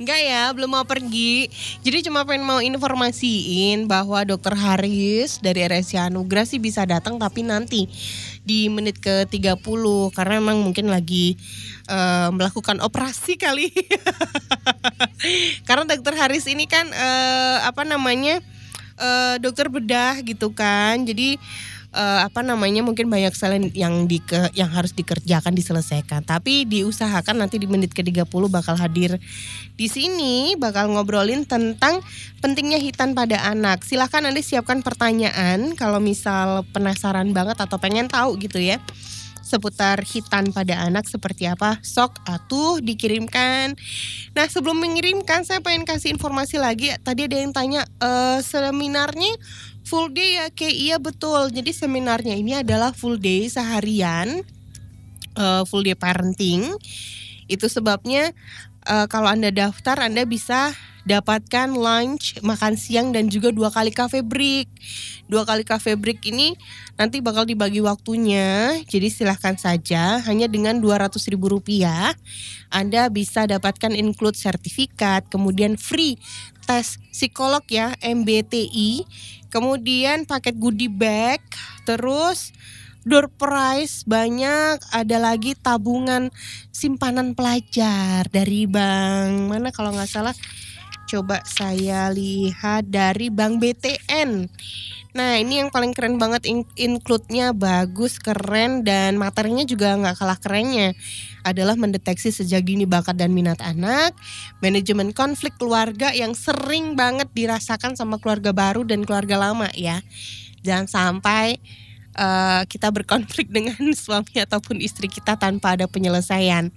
Enggak ya, belum mau pergi. Jadi cuma pengen mau informasiin bahwa Dokter Haris dari RSC Anugrah sih bisa datang tapi nanti di menit ke 30 karena memang mungkin lagi uh, melakukan operasi kali. karena Dokter Haris ini kan uh, apa namanya? Uh, dokter bedah gitu kan. Jadi uh, apa namanya mungkin banyak sekali yang di yang harus dikerjakan diselesaikan. Tapi diusahakan nanti di menit ke-30 bakal hadir di sini bakal ngobrolin tentang pentingnya hitan pada anak. Silahkan Anda siapkan pertanyaan kalau misal penasaran banget atau pengen tahu gitu ya seputar hitan pada anak seperti apa sok atuh dikirimkan nah sebelum mengirimkan saya pengen kasih informasi lagi tadi ada yang tanya e, seminarnya full day ya kayak iya betul jadi seminarnya ini adalah full day seharian uh, full day parenting itu sebabnya uh, kalau anda daftar anda bisa dapatkan lunch, makan siang dan juga dua kali cafe break. Dua kali cafe break ini nanti bakal dibagi waktunya. Jadi silahkan saja hanya dengan dua ratus ribu rupiah Anda bisa dapatkan include sertifikat, kemudian free tes psikolog ya MBTI Kemudian paket goodie bag, terus door prize banyak, ada lagi tabungan simpanan pelajar dari bank mana kalau nggak salah coba saya lihat dari bank BTN. Nah ini yang paling keren banget include-nya bagus, keren dan materinya juga nggak kalah kerennya adalah mendeteksi sejak dini bakat dan minat anak, manajemen konflik keluarga yang sering banget dirasakan sama keluarga baru dan keluarga lama ya. Jangan sampai uh, kita berkonflik dengan suami ataupun istri kita tanpa ada penyelesaian.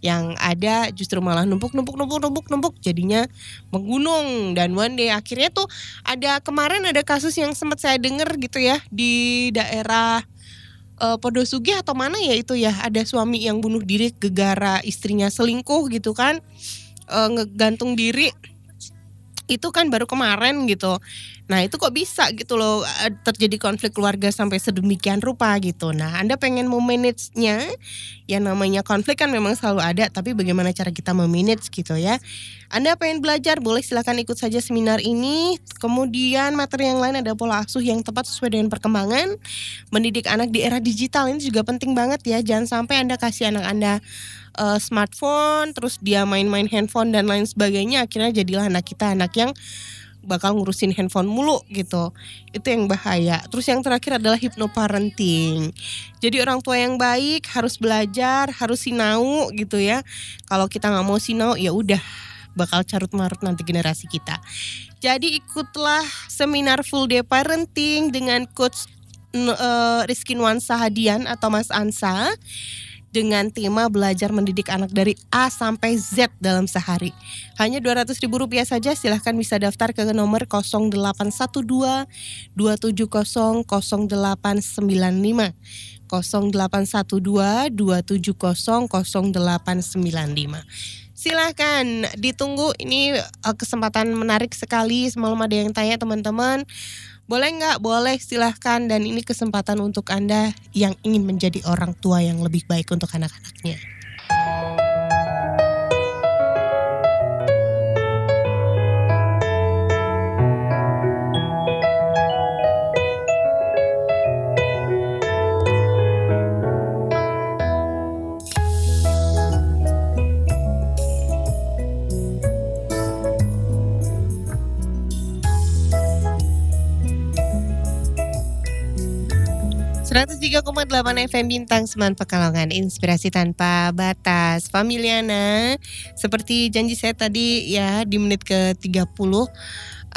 Yang ada justru malah numpuk numpuk numpuk numpuk numpuk jadinya menggunung dan one day akhirnya tuh ada kemarin ada kasus yang sempat saya dengar gitu ya di daerah uh, Podosugi atau mana ya itu ya ada suami yang bunuh diri gegara istrinya selingkuh gitu kan uh, ngegantung diri itu kan baru kemarin gitu. Nah itu kok bisa gitu loh eh, terjadi konflik keluarga sampai sedemikian rupa gitu. Nah Anda pengen memanage-nya, ya namanya konflik kan memang selalu ada, tapi bagaimana cara kita memanage gitu ya. Anda pengen belajar, boleh silakan ikut saja seminar ini. Kemudian materi yang lain ada pola asuh yang tepat sesuai dengan perkembangan. Mendidik anak di era digital ini juga penting banget ya. Jangan sampai Anda kasih anak Anda uh, smartphone, terus dia main-main handphone dan lain sebagainya. Akhirnya jadilah anak kita anak yang bakal ngurusin handphone mulu gitu. Itu yang bahaya. Terus yang terakhir adalah hypnoparenting. Jadi orang tua yang baik harus belajar, harus sinau gitu ya. Kalau kita nggak mau sinau ya udah bakal carut marut nanti generasi kita. Jadi ikutlah seminar full day parenting dengan coach uh, Rizky Nuansa Hadian atau Mas Ansa dengan tema belajar mendidik anak dari A sampai Z dalam sehari. Hanya Rp200.000 saja, silahkan bisa daftar ke nomor 0812 270 0895. 0812 270 0895. Silahkan ditunggu ini eh, kesempatan menarik sekali semalam ada yang tanya teman-teman boleh nggak? Boleh silahkan dan ini kesempatan untuk Anda yang ingin menjadi orang tua yang lebih baik untuk anak-anaknya. 103,8 FM Bintang Seman Pekalongan. Inspirasi tanpa batas. Familiana Seperti janji saya tadi ya Di menit ke-30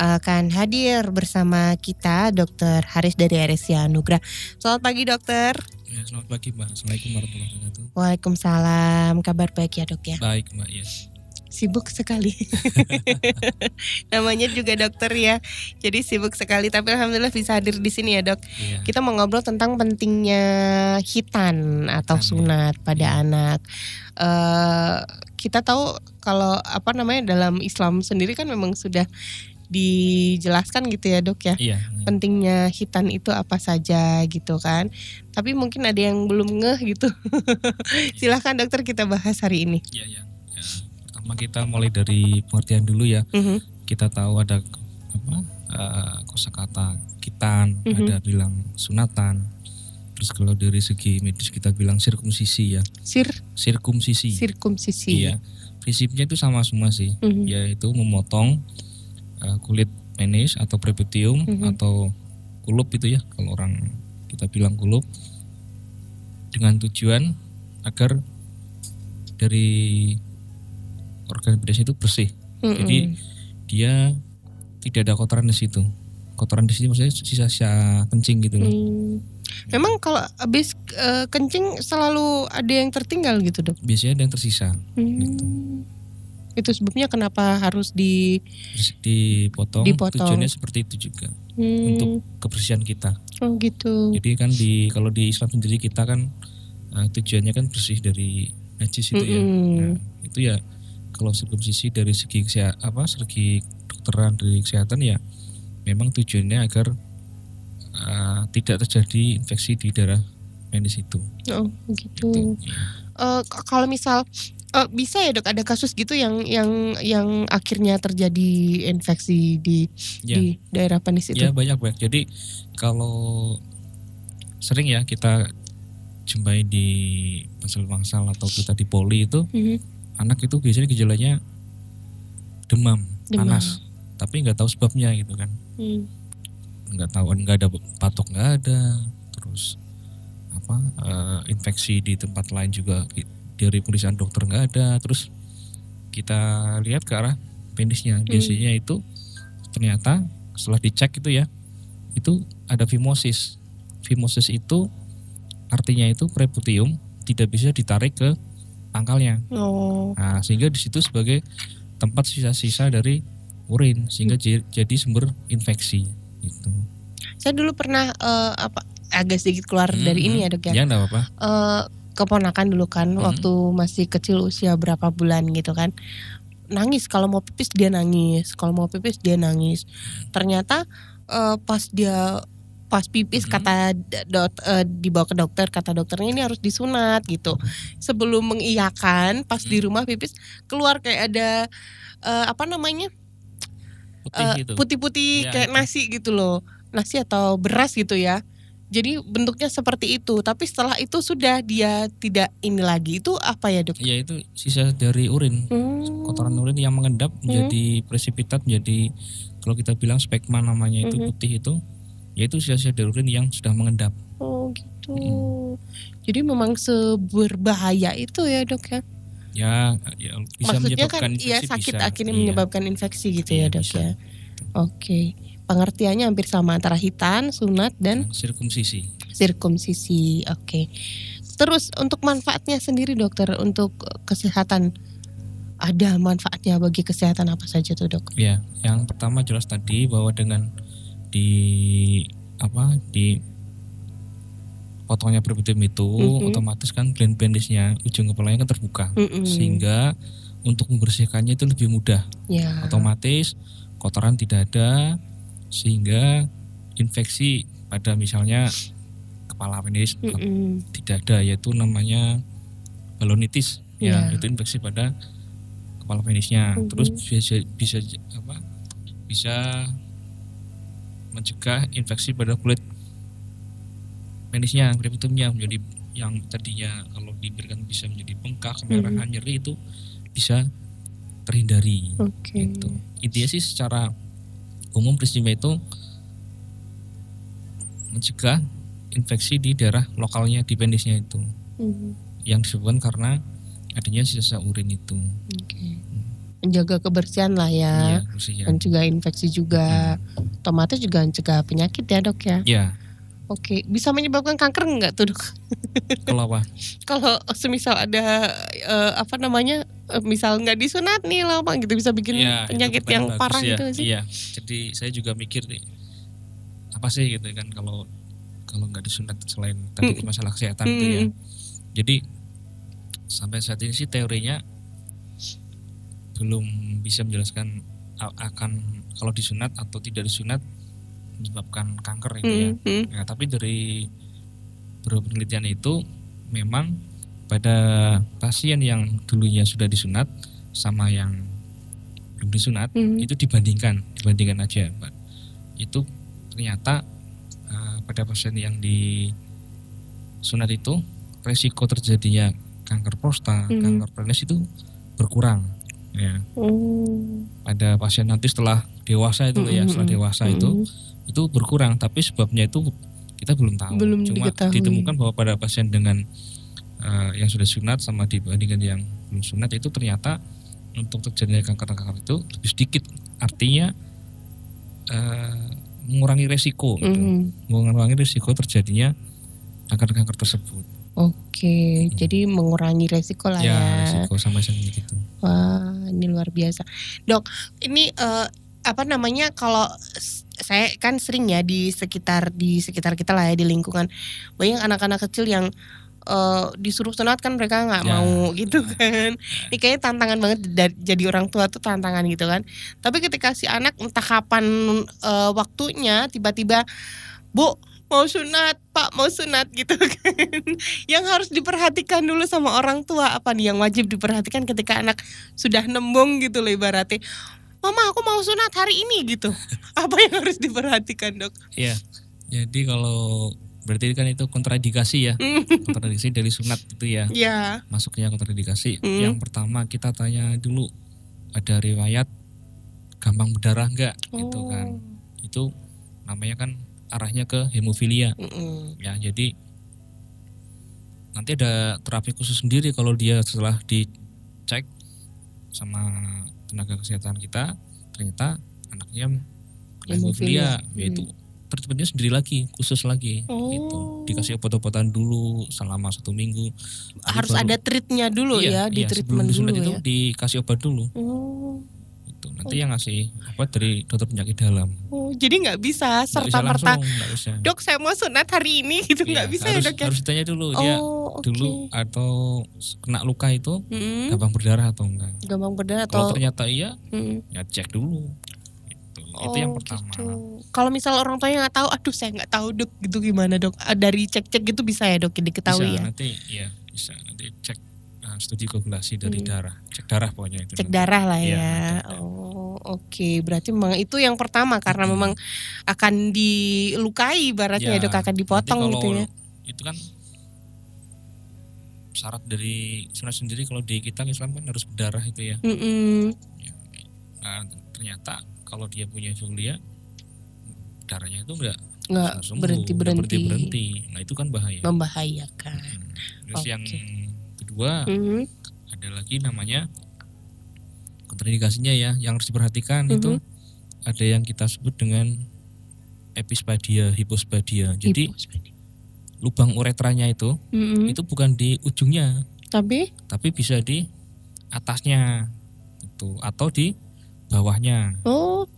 akan hadir bersama kita Dr. Haris dari RSC Anugrah Selamat pagi dokter. Ya, Selamat pagi Mbak. Assalamualaikum warahmatullahi wabarakatuh. Waalaikumsalam. Kabar baik ya dok ya? Baik Mbak yes sibuk sekali. Namanya juga dokter ya. Jadi sibuk sekali tapi alhamdulillah bisa hadir di sini ya, Dok. Iya. Kita mau ngobrol tentang pentingnya hitan atau sunat pada iya. anak. Uh, kita tahu kalau apa namanya dalam Islam sendiri kan memang sudah dijelaskan gitu ya dok ya iya. pentingnya hitan itu apa saja gitu kan tapi mungkin ada yang belum ngeh gitu iya. silahkan dokter kita bahas hari ini iya, iya. Pertama kita mulai dari pengertian dulu ya. Mhm. Kita tahu ada apa eh, kosakata kitan, Mhm. ada bilang sunatan. Terus kalau dari segi medis kita bilang sirkumsisi ya, Sir sirkumsisi. sirkumsisi. Iya. Prinsipnya itu sama semua sih, Mhm. yaitu memotong eh, kulit penis atau prepudium Mhm. atau kulup itu ya, kalau orang kita bilang kulup dengan tujuan agar dari organ penis itu bersih. Mhm. Jadi dia tidak ada kotoran di situ. Kotoran di sini maksudnya sisa-sisa kencing gitu loh. Hmm. Memang kalau habis eh, kencing selalu ada yang tertinggal gitu dok. Biasanya ada yang tersisa. Gitu. Hmm. Itu sebabnya kenapa harus di dipotong, Dipotong. tujuannya seperti itu juga hmm, untuk kebersihan kita. oh gitu. Jadi kan di kalau di Islam sendiri kita kan eh, tujuannya kan bersih dari najis itu ya. Mm-mm. Nah, itu ya kalau sirkumsisi dari segi apa segi kedokteran dari kesehatan ya memang tujuannya agar eh, tidak terjadi infeksi di daerah penis itu. Oh gitu. Gitu. K- kalau misal eh, bisa ya dok ada kasus gitu yang yang yang akhirnya terjadi infeksi di Ya. di daerah penis itu. Ya banyak banyak. Jadi kalau sering ya kita jumpai di bangsal-bangsal atau kita di poli itu Mhm. Anak itu biasanya gejalanya demam, Demam. panas, tapi nggak tahu sebabnya gitu kan, Hmm. nggak tahu nggak ada patok nggak ada, terus apa eh, infeksi di tempat lain juga dari pemeriksaan dokter nggak ada, terus kita lihat ke arah penisnya, biasanya itu ternyata setelah dicek itu ya, itu ada fimosis, fimosis itu artinya itu prepudium tidak bisa ditarik ke pangkalnya. Oh. Nah, sehingga di situ sebagai tempat sisa-sisa dari urin sehingga j- jadi sumber infeksi gitu. Saya dulu pernah eh, apa agak sedikit keluar dari Mhm. ini ya dok ya. Ya enggak apa-apa. Eh, keponakan dulu kan Mhm. waktu masih kecil usia berapa bulan gitu kan nangis kalau mau pipis dia nangis kalau mau pipis dia nangis ternyata eh, pas dia pas pipis Mhm. kata dot eh, dibawa ke dokter kata dokternya ini harus disunat gitu sebelum mengiyakan pas di Mhm. rumah pipis keluar kayak ada eh, apa namanya Putih eh, gitu. putih-putih Iya, kayak itu. nasi gitu loh nasi atau beras gitu ya jadi bentuknya seperti itu tapi setelah itu sudah dia tidak ini lagi itu apa ya dok? Ya itu sisa dari urin. Hmm. Kotoran urin yang mengendap menjadi presipitat menjadi kalau kita bilang spekma namanya itu Mhm. putih itu yaitu dari urin yang sudah mengendap. Oh gitu. Jadi memang seberbahaya itu ya dok ya? Ya, ya bisa Maksudnya menyebabkan kan iya infeksi sakit bisa. akhirnya Iya. menyebabkan infeksi gitu Iya, ya dok bisa. ya? Oke. Pengertiannya hampir sama antara hitan, sunat dan sirkumsisi. sirkumsisi. Oke. Terus untuk manfaatnya sendiri dokter untuk kesehatan ada manfaatnya bagi kesehatan apa saja tuh dok? Ya, yang pertama jelas tadi bahwa dengan di apa di potongnya prepudium itu Mhm. otomatis kan gland penisnya ujung kepalanya kan terbuka Mm-mm. sehingga untuk membersihkannya itu lebih mudah ya. otomatis kotoran tidak ada sehingga infeksi pada misalnya kepala penis Mm-mm. tidak ada yaitu namanya balonitis ya Iya. itu infeksi pada kepala penisnya Mhm. terus bisa bisa apa bisa mencegah infeksi pada kulit penisnya preputumnya menjadi yang tadinya kalau diberikan bisa menjadi bengkak kemerahan nyeri itu bisa terhindari Oke. gitu intinya sih secara umum prinsipnya itu mencegah infeksi di daerah lokalnya di penisnya itu Mhm. yang disebabkan karena adanya sisa urin itu Oke. Menjaga kebersihan lah ya. Ya. Mencegah infeksi juga. Otomatis juga mencegah penyakit ya dok ya. Ya, Oke. Bisa menyebabkan kanker nggak tuh dok? kalau apa? Kalau semisal ada eh, apa namanya, eh, misal nggak disunat nih lama gitu bisa bikin itu penyakit yang bagus parah ya. gitu sih. Iya, jadi saya juga mikir nih apa sih gitu kan kalau kalau nggak disunat selain tadi Mm. masalah kesehatan itu ya. Mm. Jadi sampai saat ini sih teorinya belum bisa menjelaskan akan kalau disunat atau tidak disunat menyebabkan kanker itu ya. Mm, mm. Nah, tapi dari beberapa penelitian itu memang pada pasien yang dulunya sudah disunat sama yang belum disunat Mhm. itu dibandingkan dibandingkan aja Mbak. itu ternyata eh, pada pasien yang disunat itu resiko terjadinya kanker prostat Mhm. kanker penis itu berkurang ya. Oh. pada pasien nanti setelah dewasa itu loh ya setelah dewasa itu mhm. itu berkurang tapi sebabnya itu kita belum tahu. Belum cuma diketahui. ditemukan bahwa pada pasien dengan eh, yang sudah sunat sama dibandingkan yang belum sunat itu ternyata untuk terjadinya kanker-kanker itu lebih sedikit. Artinya eh, mengurangi resiko gitu. Mengurangi resiko terjadinya kanker-kanker tersebut. Oke, jadi mengurangi resiko lah ya. ya. resiko sama sekali gitu Wah, ini luar biasa. Dok, ini eh, apa namanya kalau saya kan sering ya di sekitar di sekitar kita lah ya di lingkungan banyak anak-anak kecil yang eh, disuruh sunat kan mereka nggak Ya. mau gitu kan. Ini kayaknya tantangan banget jadi orang tua tuh tantangan gitu kan. Tapi ketika si anak entah kapan eh, waktunya tiba-tiba Bu mau sunat, Pak mau sunat gitu kan. yang harus diperhatikan dulu sama orang tua apa nih yang wajib diperhatikan ketika anak sudah nembung gitu loh ibaratnya. Mama aku mau sunat hari ini gitu. Apa yang harus diperhatikan dok? ya jadi kalau berarti kan itu kontradikasi ya Hmm. kontradikasi dari sunat itu ya Ya. masuknya kontradikasi. Hmm. Yang pertama kita tanya dulu ada riwayat gampang berdarah enggak gitu Oh. kan. Itu namanya kan arahnya ke hemofilia Mm-mm. ya. Jadi nanti ada terapi khusus sendiri kalau dia setelah dicek sama tenaga kesehatan kita ternyata anaknya Hemofilia. hemofilia yaitu treatmentnya sendiri lagi khusus lagi gitu Oh. dikasih obat-obatan dulu selama satu minggu Harus baru- ada treatnya dulu ya, di iya, treatment sebelum dulu itu ya. dikasih obat dulu Oh. Nanti yang ngasih obat dari dokter penyakit dalam Oh, jadi nggak bisa Nggak bisa serta merta langsung bisa dok saya mau sunat hari ini gitu Iya, nggak bisa harus, ya dok ya. harus ditanya dulu dia oh, oke. dulu atau kena luka itu Mm-mm. gampang berdarah atau enggak Gampang berdarah kalau atau ternyata iya Mm. ya cek dulu itu itu yang Oh, pertama gitu. Kalau misal orang tuanya nggak tahu, aduh saya nggak tahu dok, gitu gimana dok? Ah, Dari cek-cek gitu bisa ya dok, diketahui bisa ya? nanti ya bisa nanti cek uh, studi koagulasi dari Hmm. darah cek darah pokoknya itu Cek nanti. darah lah Iya, ya. ada. Oh, oke. Berarti memang itu yang pertama karena Mm-mm. memang akan dilukai, ibaratnya ya, dok akan dipotong gitu ya. itu kan syarat dari sunat sendiri kalau di kita Islam kan harus berdarah itu ya Mm-mm. Nah, ternyata kalau dia punya hemofilia darahnya itu enggak Nggak berhenti berhenti, berhenti Nah, itu kan bahaya. membahayakan. Hmm. Terus yang Oke. kedua Mhm. ada lagi namanya kontraindikasinya ya yang harus diperhatikan itu Mhm. ada yang kita sebut dengan epispadia, hipospadia. Jadi Hipospadia. lubang uretranya itu Mm-mm. itu bukan di ujungnya, Tapi tapi bisa di atasnya itu atau di bawahnya. oh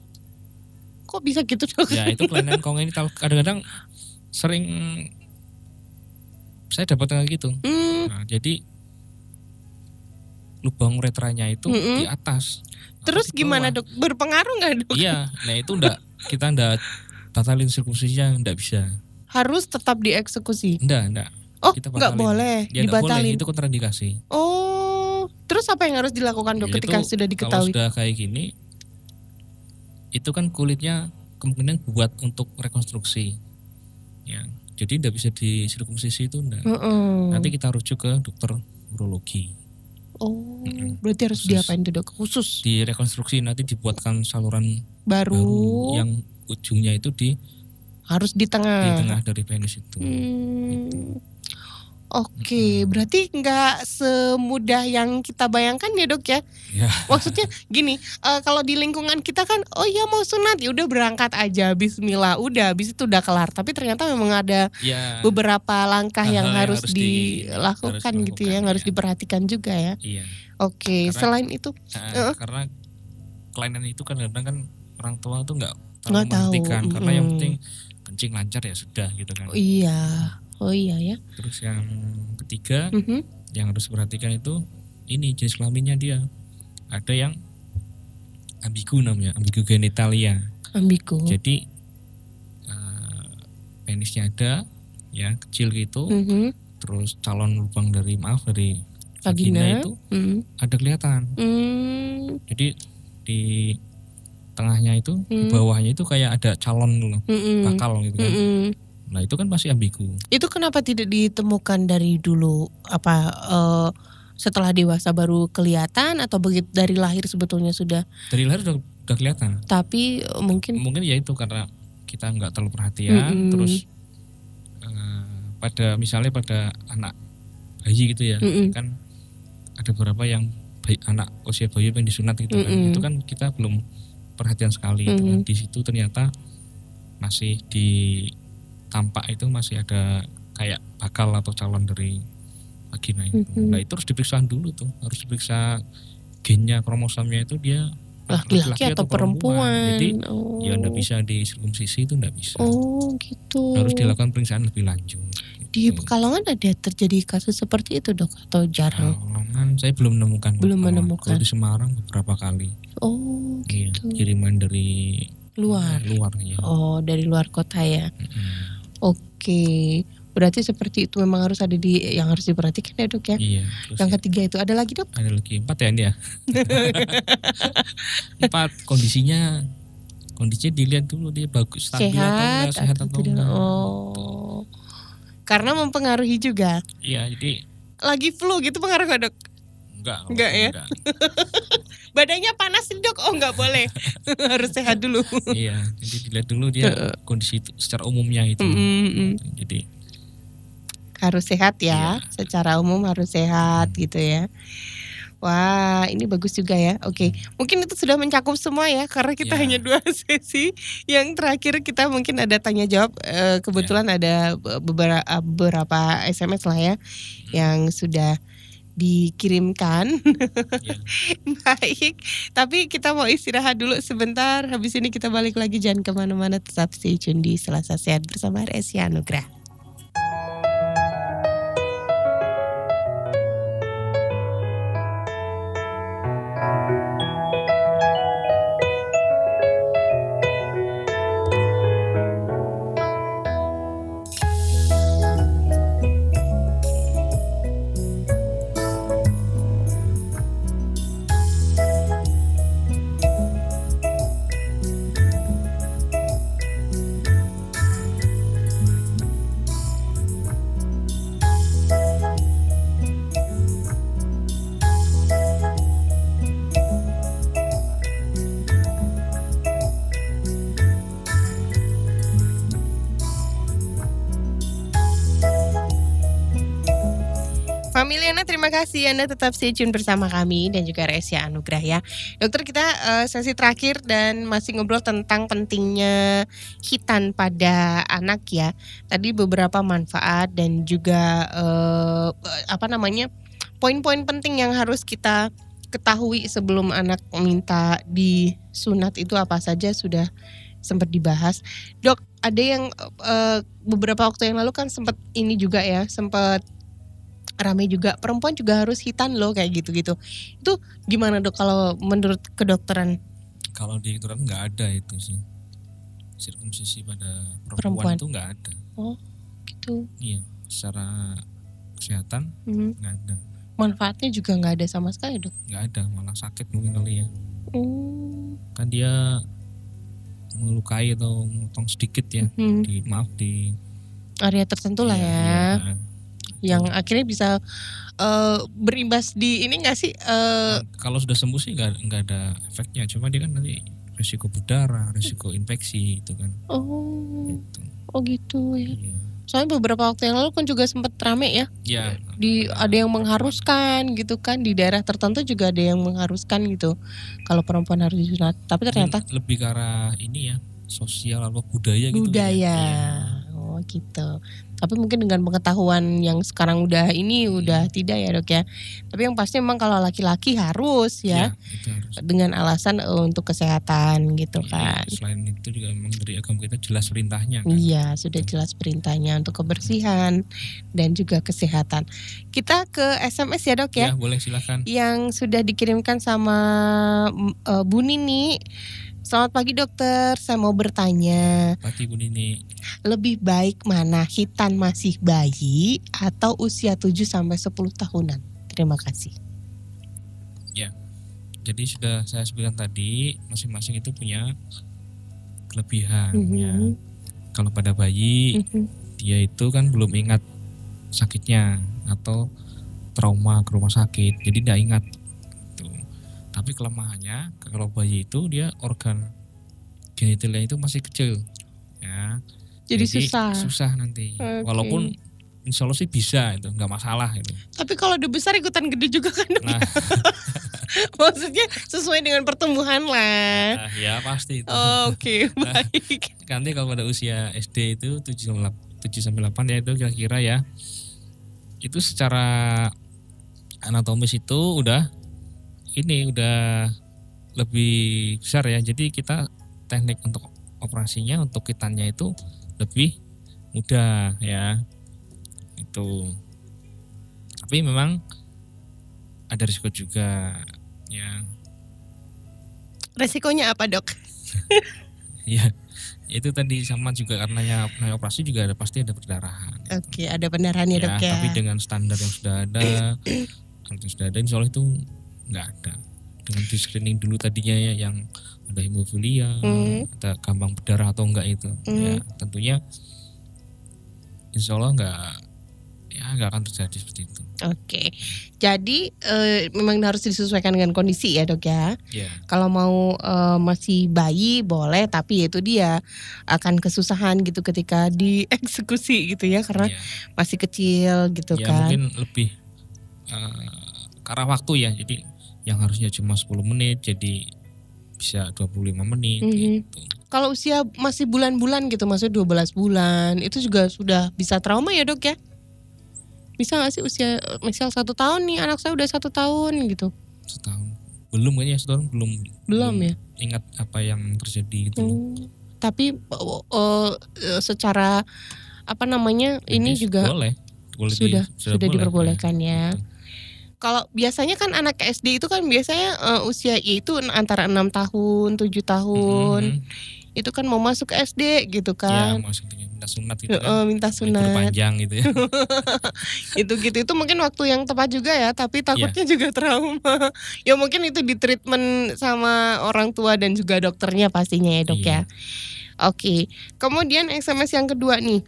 kok bisa gitu dok? ya itu kelainan kongenital kadang-kadang sering saya dapat kayak gitu Hmm, nah, jadi lubang uretranya itu Mm-mm. di atas terus Atau di gimana dok? Berpengaruh nggak dok? iya nah itu ndak kita ndak batalin sirkumsisinya ndak bisa Harus tetap dieksekusi. ndak ndak Oh Kita nggak boleh ya ndak boleh dibatalin. itu kontraindikasi Oh, terus apa yang harus dilakukan dok Ya, ketika itu sudah kalau diketahui? sudah kayak gini itu kan kulitnya kemungkinan buat untuk rekonstruksi ya jadi ndak bisa disirkumsisi itu ndak Heeh. nanti kita rujuk ke dokter urologi Oh, berarti harus Khusus. diapain tuh dok? Khusus di rekonstruksi nanti dibuatkan saluran baru, baru yang ujungnya itu di harus di di tengah. tengah dari penis itu Hmm. Oke, berarti nggak semudah yang kita bayangkan ya dok ya. ya Maksudnya gini, eh, kalau di lingkungan kita kan, oh iya mau sunat ya udah berangkat aja, Bismillah, udah, habis itu udah kelar. Tapi ternyata memang ada ya beberapa langkah yang yang harus, harus di- dilakukan harus gitu ya, yang harus ya. diperhatikan juga ya. iya Oke, Karena- selain itu, Nah, Heeh. karena kelainan itu kan kadang kan orang tua tuh nggak terlalu Nggak tahu, memperhatikan karena yang penting kencing lancar ya sudah gitu kan oh iya, oh iya ya. terus yang ketiga Mhm. yang harus diperhatikan itu ini jenis kelaminnya dia ada yang ambigu namanya ambigu genitalia Ambigu. jadi eh, penisnya ada ya kecil gitu Mhm. terus calon lubang dari maaf dari vagina, Vagina. itu Hmm. ada kelihatan. Hmm. Jadi di tengahnya itu, di Hmm. bawahnya itu kayak ada calon loh, Mm-mm. bakal gitu kan. Mm-mm. Nah itu kan masih ambigu. Itu kenapa tidak ditemukan dari dulu apa eh, setelah dewasa baru kelihatan atau begitu dari lahir sebetulnya sudah Dari lahir udah, udah kelihatan. tapi eh, mungkin Mungkin ya itu karena kita nggak terlalu perhatian, Mm-mm. terus eh, pada misalnya pada anak bayi gitu ya, Mm-mm. kan ada beberapa yang bayi, anak usia bayi yang disunat gitu kan, Mm-mm. itu kan kita belum perhatian sekali. kan. Mm. Di situ ternyata masih di tampak itu masih ada kayak bakal atau calon dari vagina itu. Mm-mm. Nah itu harus diperiksa dulu tuh, harus diperiksa gennya kromosomnya itu dia laki-laki atau perempuan. Jadi oh. ya nggak bisa di sirkumsisi itu nggak bisa. Oh gitu. Harus dilakukan pemeriksaan lebih lanjut. Di gitu. Pekalongan ada terjadi kasus seperti itu dok atau jarang? Pekalongan saya belum menemukan. Belum menemukan. Kalau di Semarang beberapa kali. Oh Iya, gitu. kiriman dari Luar. luar ya. Oh dari luar kota ya. Mm-mm. Oke. Berarti seperti itu memang harus ada di yang harus diperhatikan ya dok ya. Iya. Yang ya, ketiga itu ada lagi dok? ada lagi empat ya ini ya. empat kondisinya kondisinya dilihat dulu dia bagus stabil atau sehat enggak sehat atau atau enggak. Oh. Karena mempengaruhi juga. Iya jadi Lagi flu gitu pengaruh nggak dok? Enggak Enggak ya? enggak. Badannya panas dok? Oh nggak boleh. harus sehat dulu. iya jadi dilihat dulu dia kondisi itu secara umumnya itu. Mm-mm. Jadi harus sehat ya, Iya. secara umum harus sehat gitu ya. Wah, ini bagus juga ya. Oke, mungkin itu sudah mencakup semua ya, karena kita Ya. hanya dua sesi. Yang terakhir kita mungkin ada tanya jawab. Eh, kebetulan ada beberapa beberapa SMS lah ya, yang sudah dikirimkan. ya. Baik, tapi kita mau istirahat dulu sebentar. Habis ini kita balik lagi, jangan ke mana-mana. Tetap stay tune di Selasa Sehat bersama Resi Anugrah. Familiana terima kasih Anda tetap stay tune bersama kami dan juga Resia Anugrah ya. Dokter kita eh, sesi terakhir dan masih ngobrol tentang pentingnya hitan pada anak ya. Tadi beberapa manfaat dan juga eh, apa namanya poin-poin penting yang harus kita ketahui sebelum anak minta disunat itu apa saja sudah sempat dibahas. Dok, ada yang eh, beberapa waktu yang lalu kan sempat ini juga ya, sempat rame juga perempuan juga harus hitan loh kayak gitu-gitu. Itu gimana dok kalau menurut kedokteran Kalau di kedokteran nggak ada itu sih. Sirkumsisi pada Perempuan. perempuan, itu nggak ada. gitu? Iya, secara kesehatan Hmm, nggak ada. manfaatnya juga nggak ada sama sekali dok. Nggak ada, malah sakit mungkin kali ya. Hmm, Kan dia melukai atau motong sedikit ya. hmm, Di maaf di area tertentu lah Iya, ya, iya. Yang akhirnya bisa eh, berimbas di ini nggak sih? Nah, kalau sudah sembuh sih nggak nggak ada efeknya. Cuma dia kan nanti risiko berdarah, risiko infeksi itu kan. oh, Gitu. oh gitu ya. Iya. Soalnya beberapa waktu yang lalu kan juga sempat rame ya. Ya, di ada yang mengharuskan gitu kan di daerah tertentu juga ada yang mengharuskan gitu kalau perempuan harus disunat tapi ternyata lebih ke arah ini ya sosial atau budaya gitu. budaya Ya. Gitu tapi mungkin dengan pengetahuan yang sekarang udah ini udah tidak ya dok ya tapi yang pasti memang kalau laki-laki harus ya Ya, harus. dengan alasan eh, untuk kesehatan gitu Iya, kan selain itu juga memang dari agama kita jelas perintahnya kan. Iya, sudah jelas perintahnya untuk kebersihan dan juga kesehatan. Kita ke SMS ya, Dok ya. Ya, boleh silakan. Yang sudah dikirimkan sama eh, Bu Nini. Selamat pagi dokter, saya mau bertanya, Pati Bu Nini. lebih baik mana hitan masih bayi atau usia 7 sampai 10 tahunan? Terima kasih. Jadi sudah saya sebutkan tadi masing-masing itu punya kelebihan ya. Mhm. Kalau pada bayi Mhm. dia itu kan belum ingat sakitnya atau trauma ke rumah sakit, jadi tidak ingat. Tapi kelemahannya kalau bayi itu dia organ genitalnya itu masih kecil, ya. Jadi, susah. Susah nanti. Oke. Walaupun insya Allah sih bisa itu, nggak masalah itu. Tapi kalau udah besar ikutan gede juga kan? Nah, Maksudnya sesuai dengan pertumbuhan lah. nah, ya pasti itu. Oke, baik. Nanti kalau pada usia SD itu 7 sampai 7 sampai 8 ya itu kira-kira ya. Itu secara anatomis itu udah ini udah lebih besar ya. Jadi kita teknik untuk operasinya untuk kitannya itu lebih mudah ya. Itu. Tapi memang ada risiko juga ya. Resikonya apa dok? Ya, itu tadi sama juga karenanya namanya operasi juga ada pasti ada perdarahan. Oke, ada pendarahannya dok ya. tapi dengan standar yang sudah ada, yang sudah ada, insya Allah itu nggak ada. Dengan di screening dulu tadinya ya yang ada hemofilia, Hmm. ada gampang berdarah atau enggak itu, ya tentunya insya Allah nggak ya nggak akan terjadi seperti itu. Oke, jadi eh, memang harus disesuaikan dengan kondisi ya dok ya. Ya, Kalau mau eh, masih bayi boleh, tapi itu dia akan kesusahan gitu ketika dieksekusi gitu ya, karena ya, masih kecil gitu ya kan. mungkin lebih eh, karena waktu ya, jadi yang harusnya cuma 10 menit jadi bisa 25 menit Mhm. gitu. Kalau usia masih bulan-bulan gitu, maksudnya 12 bulan, itu juga sudah bisa trauma ya dok ya? Bisa gak sih usia misal satu tahun nih anak saya udah satu tahun gitu? setahun belum kayaknya setahun belum Belum ya? ingat apa yang terjadi gitu. Hmm, tapi eh, secara apa namanya ini Jadi juga boleh, boleh di- sudah sudah, boleh, diperbolehkan ya. Gitu. Kalau biasanya kan anak SD itu kan biasanya eh, usia itu antara enam tahun, tujuh tahun. Mhm. Itu kan mau masuk SD gitu Ya, kan. maksudnya minta sunat itu Eh, kan. minta libur sunat. panjang gitu ya. itu gitu itu mungkin waktu yang tepat juga ya tapi Iya. takutnya juga trauma ya mungkin itu di treatment sama orang tua dan juga dokternya pastinya ya dok Iya. ya oke kemudian SMS yang kedua nih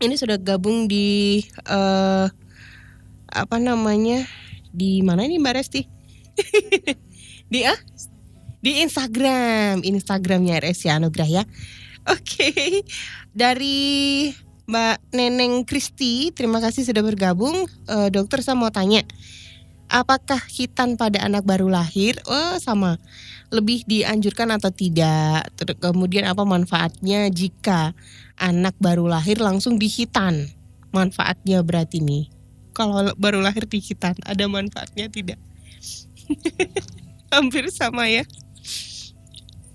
ini sudah gabung di eh apa namanya di mana ini mbak Resti di ah di Instagram Instagramnya RSC Anugrah ya oke dari Mbak Neneng Kristi, terima kasih sudah bergabung. Eh, dokter saya mau tanya, apakah hitan pada anak baru lahir? Oh sama, lebih dianjurkan atau tidak? Ter- Kemudian apa manfaatnya jika anak baru lahir langsung dihitan? Manfaatnya berarti nih, kalau baru lahir dihitan ada manfaatnya tidak? Hampir sama ya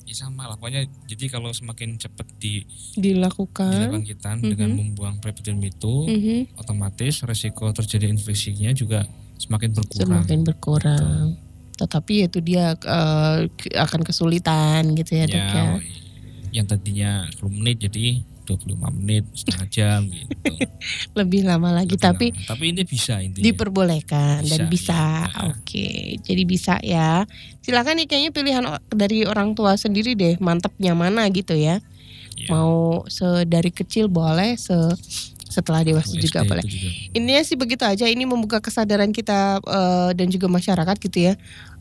Ya sama lah pokoknya jadi kalau semakin cepat di dilakukan. dilakukan kita dengan membuang prepidium itu Mhm, otomatis resiko terjadi infeksinya juga semakin berkurang. Semakin berkurang. Tetapi itu dia ke- akan kesulitan gitu ya, dok ya. yang tadinya 10 menit jadi 25 menit setengah jam gitu. Lebih lama lagi Lebih tapi lama. tapi ini bisa intinya. diperbolehkan dan Bisa, bisa. iya. Oke, jadi bisa ya. Silakan nih kayaknya pilihan dari orang tua sendiri deh, mantepnya mana gitu ya. Iya. Mau se dari kecil boleh, se setelah dewasa juga boleh. juga. Intinya sih begitu aja. Ini membuka kesadaran kita eh, dan juga masyarakat gitu ya.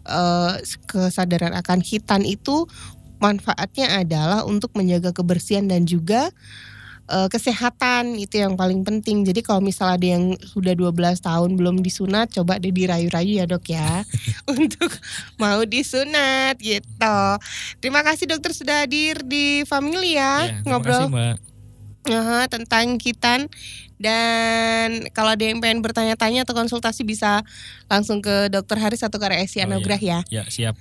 Eh, kesadaran akan hitan itu manfaatnya adalah untuk menjaga kebersihan dan juga eh, kesehatan itu yang paling penting. Jadi kalau misal ada yang sudah 12 tahun belum disunat, coba deh dirayu-rayu ya dok ya untuk mau disunat gitu. Terima kasih dokter sudah hadir di Family ya, Ya, terima ngobrol kasih, Mbak. Aha, tentang kitan dan kalau ada yang pengen bertanya-tanya atau konsultasi bisa langsung ke Dokter Haris atau ke RSI Oh, Anugrah ya. Ya, siap.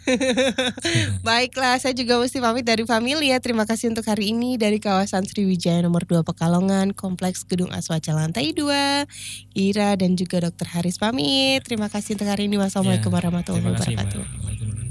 Baiklah, saya juga mesti pamit dari Familia. Terima kasih untuk hari ini dari kawasan Sriwijaya nomor 2 Pekalongan, Kompleks Gedung Aswaja lantai 2. Ira dan juga Dokter Haris pamit. Terima kasih untuk hari ini. Wassalamualaikum Ya, warahmatullahi wabarakatuh.